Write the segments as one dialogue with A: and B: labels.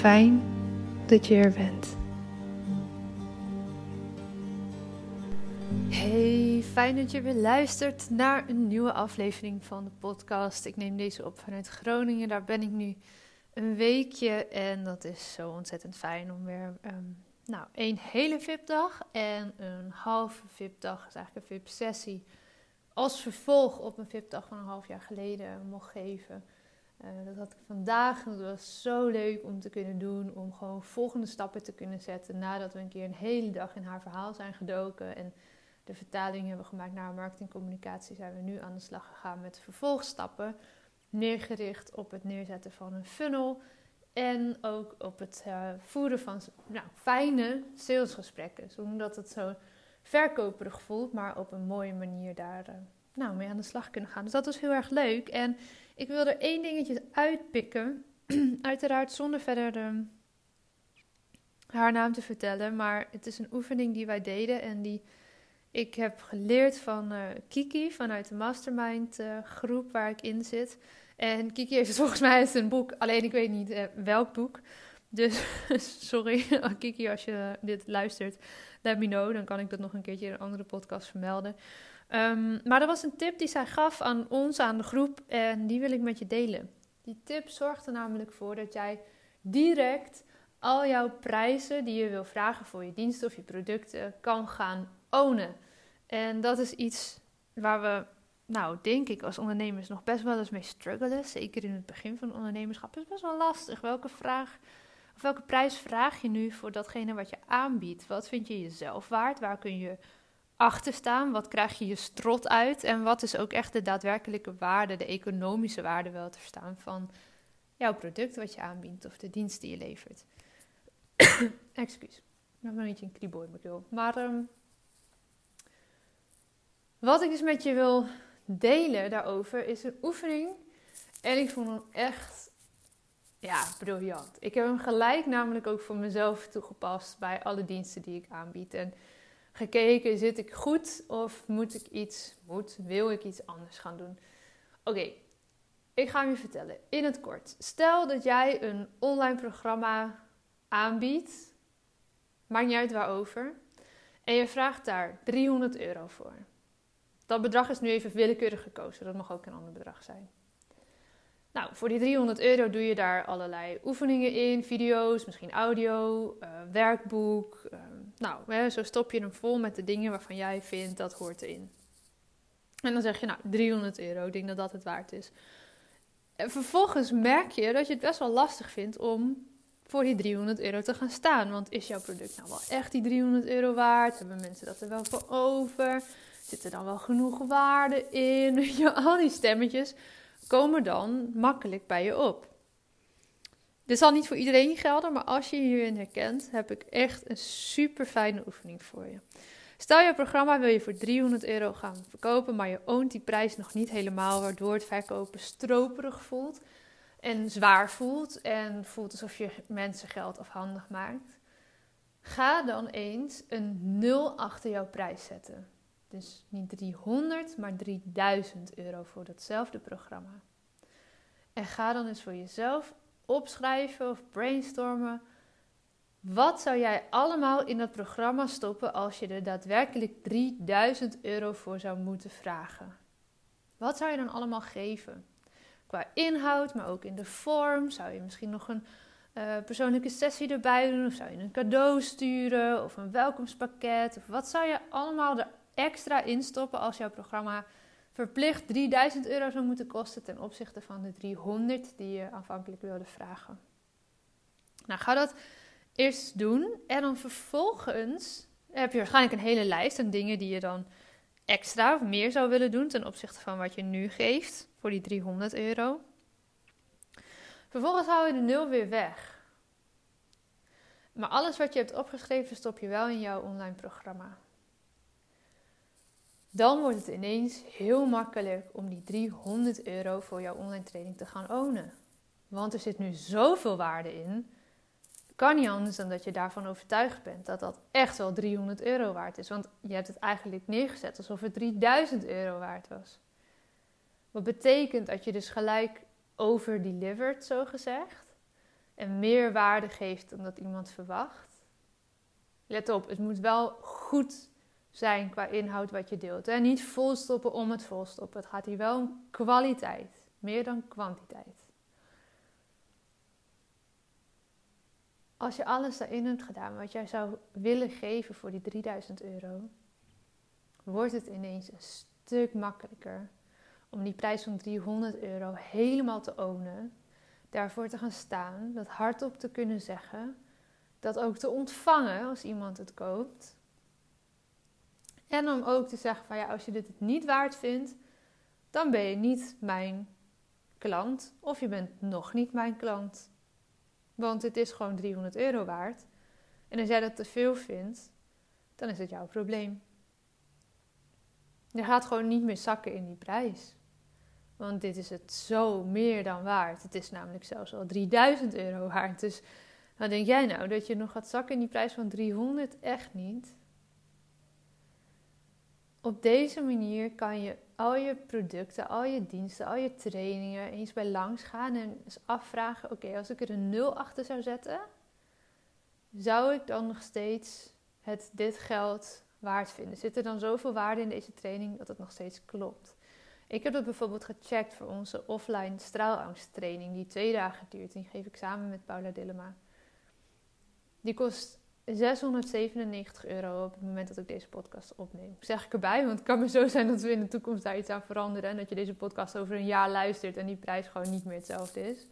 A: Fijn dat je er bent. Hey, fijn dat je weer luistert naar een nieuwe aflevering van de podcast. Ik neem deze op vanuit Groningen. Daar ben ik nu een weekje en dat is zo ontzettend fijn om weer um, nou, één hele VIP-dag en een halve VIP-dag, is eigenlijk een VIP-sessie, als vervolg op een VIP-dag van een half jaar geleden mocht geven. Uh, dat had ik vandaag en dat was zo leuk om te kunnen doen, om gewoon volgende stappen te kunnen zetten nadat we een keer een hele dag in haar verhaal zijn gedoken en de vertaling hebben gemaakt naar marketingcommunicatie, zijn we nu aan de slag gegaan met vervolgstappen, neergericht op het neerzetten van een funnel en ook op het uh, voeren van nou, fijne salesgesprekken. Zodat het zo verkoperig voelt, maar op een mooie manier daar uh, nou, mee aan de slag kunnen gaan. Dus dat was heel erg leuk. En ik wil er één dingetje uitpikken. Uiteraard zonder verder de, haar naam te vertellen. Maar het is een oefening die wij deden en die ik heb geleerd van uh, Kiki vanuit de mastermind groep waar ik in zit. En Kiki heeft volgens mij een boek, alleen ik weet niet uh, welk boek. Dus sorry, Kiki, als je dit luistert, let me know. Dan kan ik dat nog een keertje in een andere podcast vermelden. Um, maar er was een tip die zij gaf aan ons, aan de groep, en die wil ik met je delen. Die tip zorgt er namelijk voor dat jij direct al jouw prijzen die je wil vragen voor je diensten of je producten kan gaan ownen. En dat is iets waar we nou, denk ik als ondernemers nog best wel eens mee struggelen. Zeker in het begin van ondernemerschap is best wel lastig. Welke vraag of welke prijs vraag je nu voor datgene wat je aanbiedt? Wat vind je jezelf waard? Waar kun je achter staan? Wat krijg je je strot uit? En wat is ook echt de daadwerkelijke waarde, de economische waarde wel te verstaan van jouw product wat je aanbiedt of de dienst die je levert? Excuus, nog een beetje een kriebel in Maar um, wat ik dus met je wil delen daarover is een oefening. En ik vond hem echt, ja, briljant. Ik heb hem gelijk namelijk ook voor mezelf toegepast bij alle diensten die ik aanbied. En gekeken, zit ik goed of moet ik iets, moet, wil ik iets anders gaan doen? Oké, ik ga hem je vertellen in het kort. Stel dat jij een online programma aanbiedt maakt niet uit waarover, en je vraagt daar 300 euro voor. Dat bedrag is nu even willekeurig gekozen, dat mag ook een ander bedrag zijn. Nou, voor die 300 euro doe je daar allerlei oefeningen in, video's, misschien audio, uh, werkboek. Uh, nou, hè, zo stop je hem vol met de dingen waarvan jij vindt dat hoort erin. En dan zeg je, nou, 300 euro, ik denk dat dat het waard is. En vervolgens merk je dat je het best wel lastig vindt om voor die 300 euro te gaan staan. Want is jouw product nou wel echt die 300 euro waard? Hebben mensen dat er wel voor over? Zit er dan wel genoeg waarde in? Al die stemmetjes komen dan makkelijk bij je op. Dit zal niet voor iedereen gelden, maar als je hierin herkent, heb ik echt een super fijne oefening voor je. Stel je programma wil je voor 300 euro gaan verkopen, maar je oont die prijs nog niet helemaal, waardoor het verkopen stroperig voelt en zwaar voelt en voelt alsof je mensen geld afhandig maakt. Ga dan eens een 0 achter jouw prijs zetten. Dus niet 300, maar 3000 euro voor datzelfde programma. En ga dan eens voor jezelf opschrijven of brainstormen. Wat zou jij allemaal in dat programma stoppen als je er daadwerkelijk 3000 euro voor zou moeten vragen? Wat zou je dan allemaal geven? Qua inhoud, maar ook in de vorm. Zou je misschien nog een uh, persoonlijke sessie erbij doen? Of zou je een cadeau sturen? Of een welkomstpakket? Of wat zou je allemaal er extra instoppen als jouw programma verplicht 3000 euro zou moeten kosten ten opzichte van de 300 die je aanvankelijk wilde vragen. Nou, ga dat eerst doen en dan vervolgens heb je waarschijnlijk een hele lijst aan dingen die je dan extra of meer zou willen doen ten opzichte van wat je nu geeft voor die 300 euro. Vervolgens hou je de nul weer weg. Maar alles wat je hebt opgeschreven stop je wel in jouw online programma dan wordt het ineens heel makkelijk om die 300 euro voor jouw online training te gaan ownen. Want er zit nu zoveel waarde in. Kan niet anders dan dat je daarvan overtuigd bent dat dat echt wel 300 euro waard is. Want je hebt het eigenlijk neergezet alsof het 3000 euro waard was. Wat betekent dat je dus gelijk over-delivered, zo gezegd. En meer waarde geeft dan dat iemand verwacht. Let op, het moet wel goed zijn qua inhoud wat je deelt. En niet volstoppen om het volstoppen. Het gaat hier wel om kwaliteit, meer dan kwantiteit. Als je alles daarin hebt gedaan wat jij zou willen geven voor die 3000 euro, wordt het ineens een stuk makkelijker om die prijs van 300 euro helemaal te ownen, daarvoor te gaan staan, dat hardop te kunnen zeggen, dat ook te ontvangen als iemand het koopt en om ook te zeggen van ja, als je dit niet waard vindt, dan ben je niet mijn klant of je bent nog niet mijn klant. Want het is gewoon 300 euro waard. En als jij dat te veel vindt, dan is het jouw probleem. Je gaat gewoon niet meer zakken in die prijs. Want dit is het zo meer dan waard. Het is namelijk zelfs al 3000 euro waard. Dus dan denk jij nou dat je nog gaat zakken in die prijs van 300? Echt niet. Op deze manier kan je al je producten, al je diensten, al je trainingen eens bij langs gaan en eens afvragen: oké, als ik er een nul achter zou zetten, zou ik dan nog steeds het dit geld waard vinden? Zit er dan zoveel waarde in deze training dat het nog steeds klopt? Ik heb dat bijvoorbeeld gecheckt voor onze offline straalangsttraining, die twee dagen duurt. Die geef ik samen met Paula Dillema. Die kost 697 euro op het moment dat ik deze podcast opneem. Zeg ik erbij, want het kan me zo zijn dat we in de toekomst daar iets aan veranderen. En dat je deze podcast over een jaar luistert en die prijs gewoon niet meer hetzelfde is.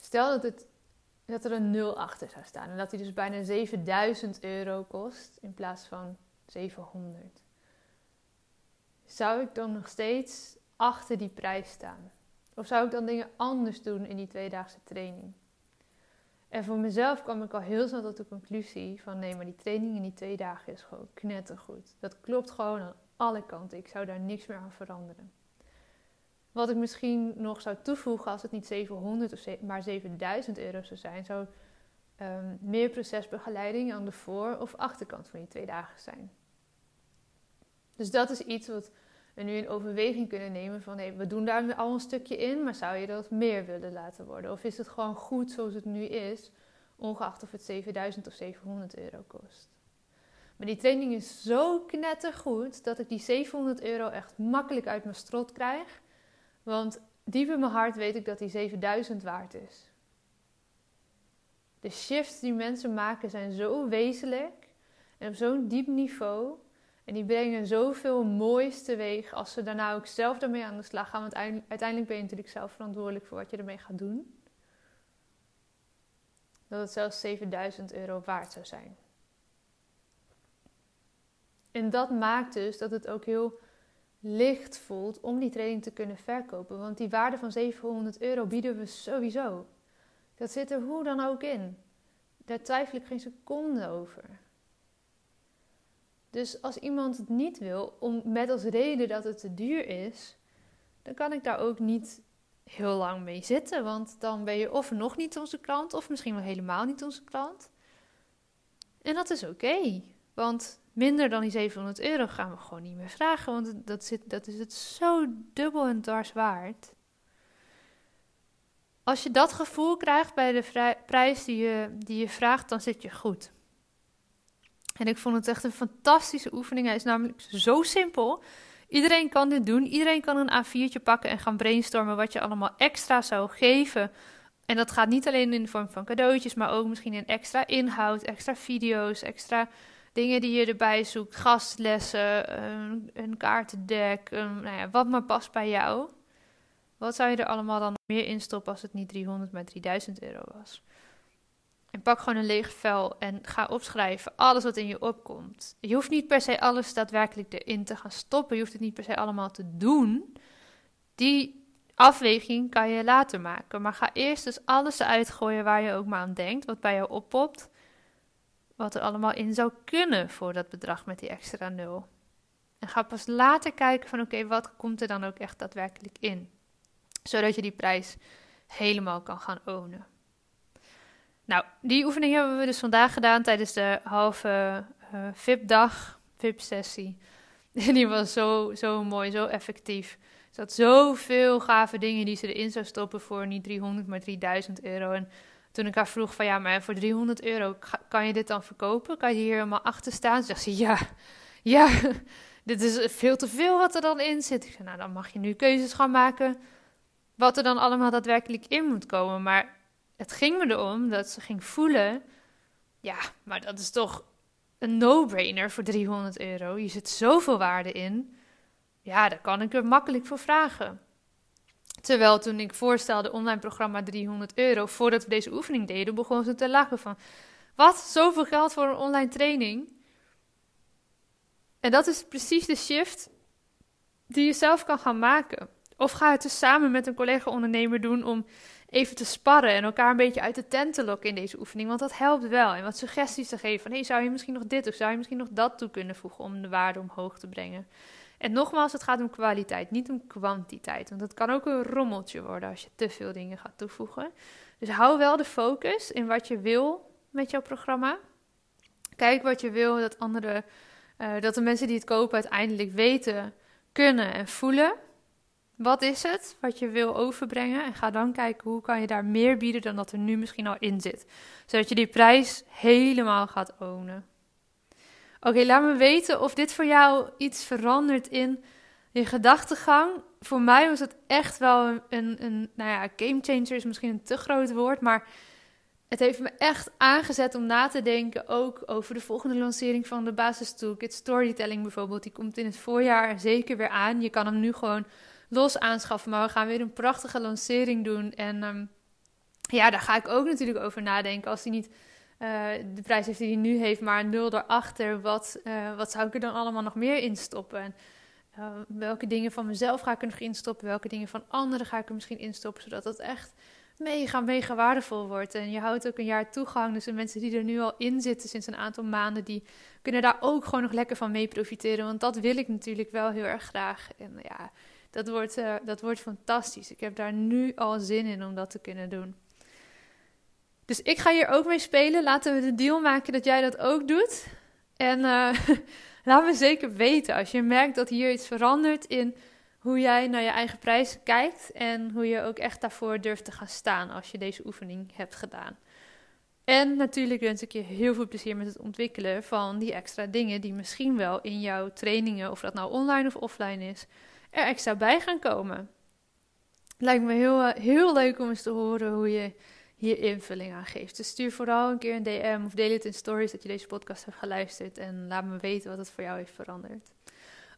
A: Stel dat, het, dat er een 0 achter zou staan en dat die dus bijna 7000 euro kost in plaats van 700. Zou ik dan nog steeds achter die prijs staan? Of zou ik dan dingen anders doen in die tweedaagse training? En voor mezelf kwam ik al heel snel tot de conclusie van nee, maar die training in die twee dagen is gewoon knettergoed. Dat klopt gewoon aan alle kanten. Ik zou daar niks meer aan veranderen. Wat ik misschien nog zou toevoegen als het niet 700 of maar 7000 euro zou zijn, zou um, meer procesbegeleiding aan de voor- of achterkant van die twee dagen zijn. Dus dat is iets wat we nu in overweging kunnen nemen van hey, we doen daar al een stukje in, maar zou je dat meer willen laten worden? Of is het gewoon goed zoals het nu is, Ongeacht of het 7000 of 700 euro kost. Maar die training is zo knettergoed dat ik die 700 euro echt makkelijk uit mijn strot krijg. Want diep in mijn hart weet ik dat die 7000 waard is. De shifts die mensen maken zijn zo wezenlijk en op zo'n diep niveau. En die brengen zoveel moois teweeg als ze daarna ook zelf daarmee aan de slag gaan. Want uiteindelijk ben je natuurlijk zelf verantwoordelijk voor wat je ermee gaat doen. Dat het zelfs 7000 euro waard zou zijn. En dat maakt dus dat het ook heel licht voelt om die training te kunnen verkopen. Want die waarde van 700 euro bieden we sowieso. Dat zit er hoe dan ook in. Daar twijfel ik geen seconde over. Dus als iemand het niet wil, om, met als reden dat het te duur is, dan kan ik daar ook niet heel lang mee zitten. Want dan ben je of nog niet onze klant, of misschien wel helemaal niet onze klant. En dat is oké. want minder dan die 700 euro gaan we gewoon niet meer vragen. Want dat, zit, dat is het zo dubbel en dwars waard. Als je dat gevoel krijgt bij de prijs die je, die je vraagt, dan zit je goed. En ik vond het echt een fantastische oefening. Hij is namelijk zo simpel. Iedereen kan dit doen. Iedereen kan een A4'tje pakken en gaan brainstormen wat je allemaal extra zou geven. En dat gaat niet alleen in de vorm van cadeautjes, maar ook misschien in extra inhoud, extra video's, extra dingen die je erbij zoekt. Gastlessen, een, een kaartendek, een, nou ja, wat maar past bij jou. Wat zou je er allemaal dan meer in stoppen als het niet 300, maar 3000 euro was? En pak gewoon een leeg vel en ga opschrijven alles wat in je opkomt. Je hoeft niet per se alles daadwerkelijk erin te gaan stoppen. Je hoeft het niet per se allemaal te doen. Die afweging kan je later maken. Maar ga eerst dus alles eruit gooien waar je ook maar aan denkt. Wat bij jou oppopt. Wat er allemaal in zou kunnen voor dat bedrag met die extra nul. En ga pas later kijken van oké, wat komt er dan ook echt daadwerkelijk in zodat je die prijs helemaal kan gaan ownen. Nou, die oefening hebben we dus vandaag gedaan tijdens de halve uh, VIP-dag, VIP-sessie. Die was zo, zo mooi, zo effectief. Er zat zoveel gave dingen die ze erin zou stoppen voor niet 300, maar 3000 euro. En toen ik haar vroeg van ja, maar voor 300 euro kan je dit dan verkopen? Kan je hier helemaal achter staan? Ze zegt ze ja, ja, dit is veel te veel wat er dan in zit. Ik zei nou, dan mag je nu keuzes gaan maken wat er dan allemaal daadwerkelijk in moet komen. Maar het ging me erom dat ze ging voelen: ja, maar dat is toch een no-brainer voor 300 euro. Je zit zoveel waarde in. Ja, daar kan ik er makkelijk voor vragen. Terwijl toen ik voorstelde online programma 300 euro, voordat we deze oefening deden, begon ze te lachen van, wat, zoveel geld voor een online training? En dat is precies de shift die je zelf kan gaan maken. Of ga het dus samen met een collega-ondernemer doen om even te sparren en elkaar een beetje uit de tent te lokken in deze oefening. Want dat helpt wel. En wat suggesties te geven van, hey, zou je misschien nog dit of zou je misschien nog dat toe kunnen voegen om de waarde omhoog te brengen. En nogmaals, het gaat om kwaliteit, niet om kwantiteit. Want het kan ook een rommeltje worden als je te veel dingen gaat toevoegen. Dus hou wel de focus in wat je wil met jouw programma. Kijk wat je wil dat andere, uh, dat de mensen die het kopen uiteindelijk weten, kunnen en voelen. Wat is het wat je wil overbrengen? En ga dan kijken hoe kan je daar meer bieden dan dat er nu misschien al in zit. Zodat je die prijs helemaal gaat ownen. Oké, laat me weten of dit voor jou iets verandert in je gedachtegang. Voor mij was het echt wel een, een, een nou ja, game changer is misschien een te groot woord, maar het heeft me echt aangezet om na te denken ook over de volgende lancering van de basis toolkit storytelling bijvoorbeeld. Die komt in het voorjaar zeker weer aan. Je kan hem nu gewoon los aanschaffen. Maar we gaan weer een prachtige lancering doen. En um, ja, daar ga ik ook natuurlijk over nadenken. Als hij niet uh, de prijs heeft die hij nu heeft, maar nul erachter. Wat, uh, wat zou ik er dan allemaal nog meer in stoppen? En, uh, welke dingen van mezelf ga ik er nog instoppen? Welke dingen van anderen ga ik er misschien instoppen? Zodat het echt mega, mega waardevol wordt. En je houdt ook een jaar toegang. Dus de mensen die er nu al in zitten sinds een aantal maanden, die kunnen daar ook gewoon nog lekker van mee profiteren. Want dat wil ik natuurlijk wel heel erg graag. En ja, dat wordt, uh, dat wordt fantastisch. Ik heb daar nu al zin in om dat te kunnen doen. Dus ik ga hier ook mee spelen. Laten we de deal maken dat jij dat ook doet. En uh, laat me zeker weten als je merkt dat hier iets verandert in hoe jij naar je eigen prijzen kijkt. En hoe je ook echt daarvoor durft te gaan staan als je deze oefening hebt gedaan. En natuurlijk wens ik je heel veel plezier met het ontwikkelen van die extra dingen die misschien wel in jouw trainingen, of dat nou online of offline is, er extra bij gaan komen. Lijkt me heel, eh, heel leuk om eens te horen hoe je hier invulling aan geeft. Dus stuur vooral een keer een DM of deel het in stories dat je deze podcast hebt geluisterd en laat me weten wat het voor jou heeft veranderd.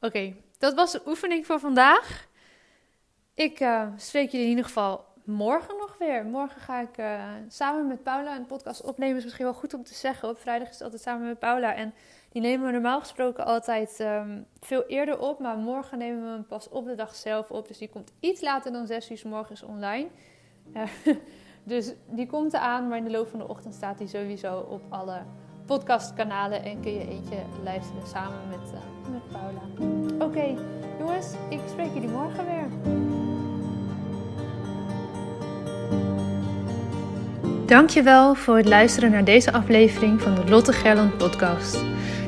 A: Oké, dat was de oefening voor vandaag. Ik uh, spreek je in ieder geval morgen nog weer. Morgen ga ik uh, samen met Paula een podcast opnemen. Is misschien wel goed om te zeggen. Op vrijdag is het altijd samen met Paula. En die nemen we normaal gesproken altijd um, veel eerder op. Maar morgen nemen we hem pas op de dag zelf op. Dus die komt iets later dan 6 uur s morgens online. Uh, dus die komt eraan. Maar in de loop van de ochtend staat die sowieso op alle podcastkanalen. En kun je eentje luisteren samen met, uh, met Paula. Oké, jongens. Ik spreek jullie morgen weer. Dankjewel voor het luisteren naar deze aflevering van de Lotte Gerland podcast.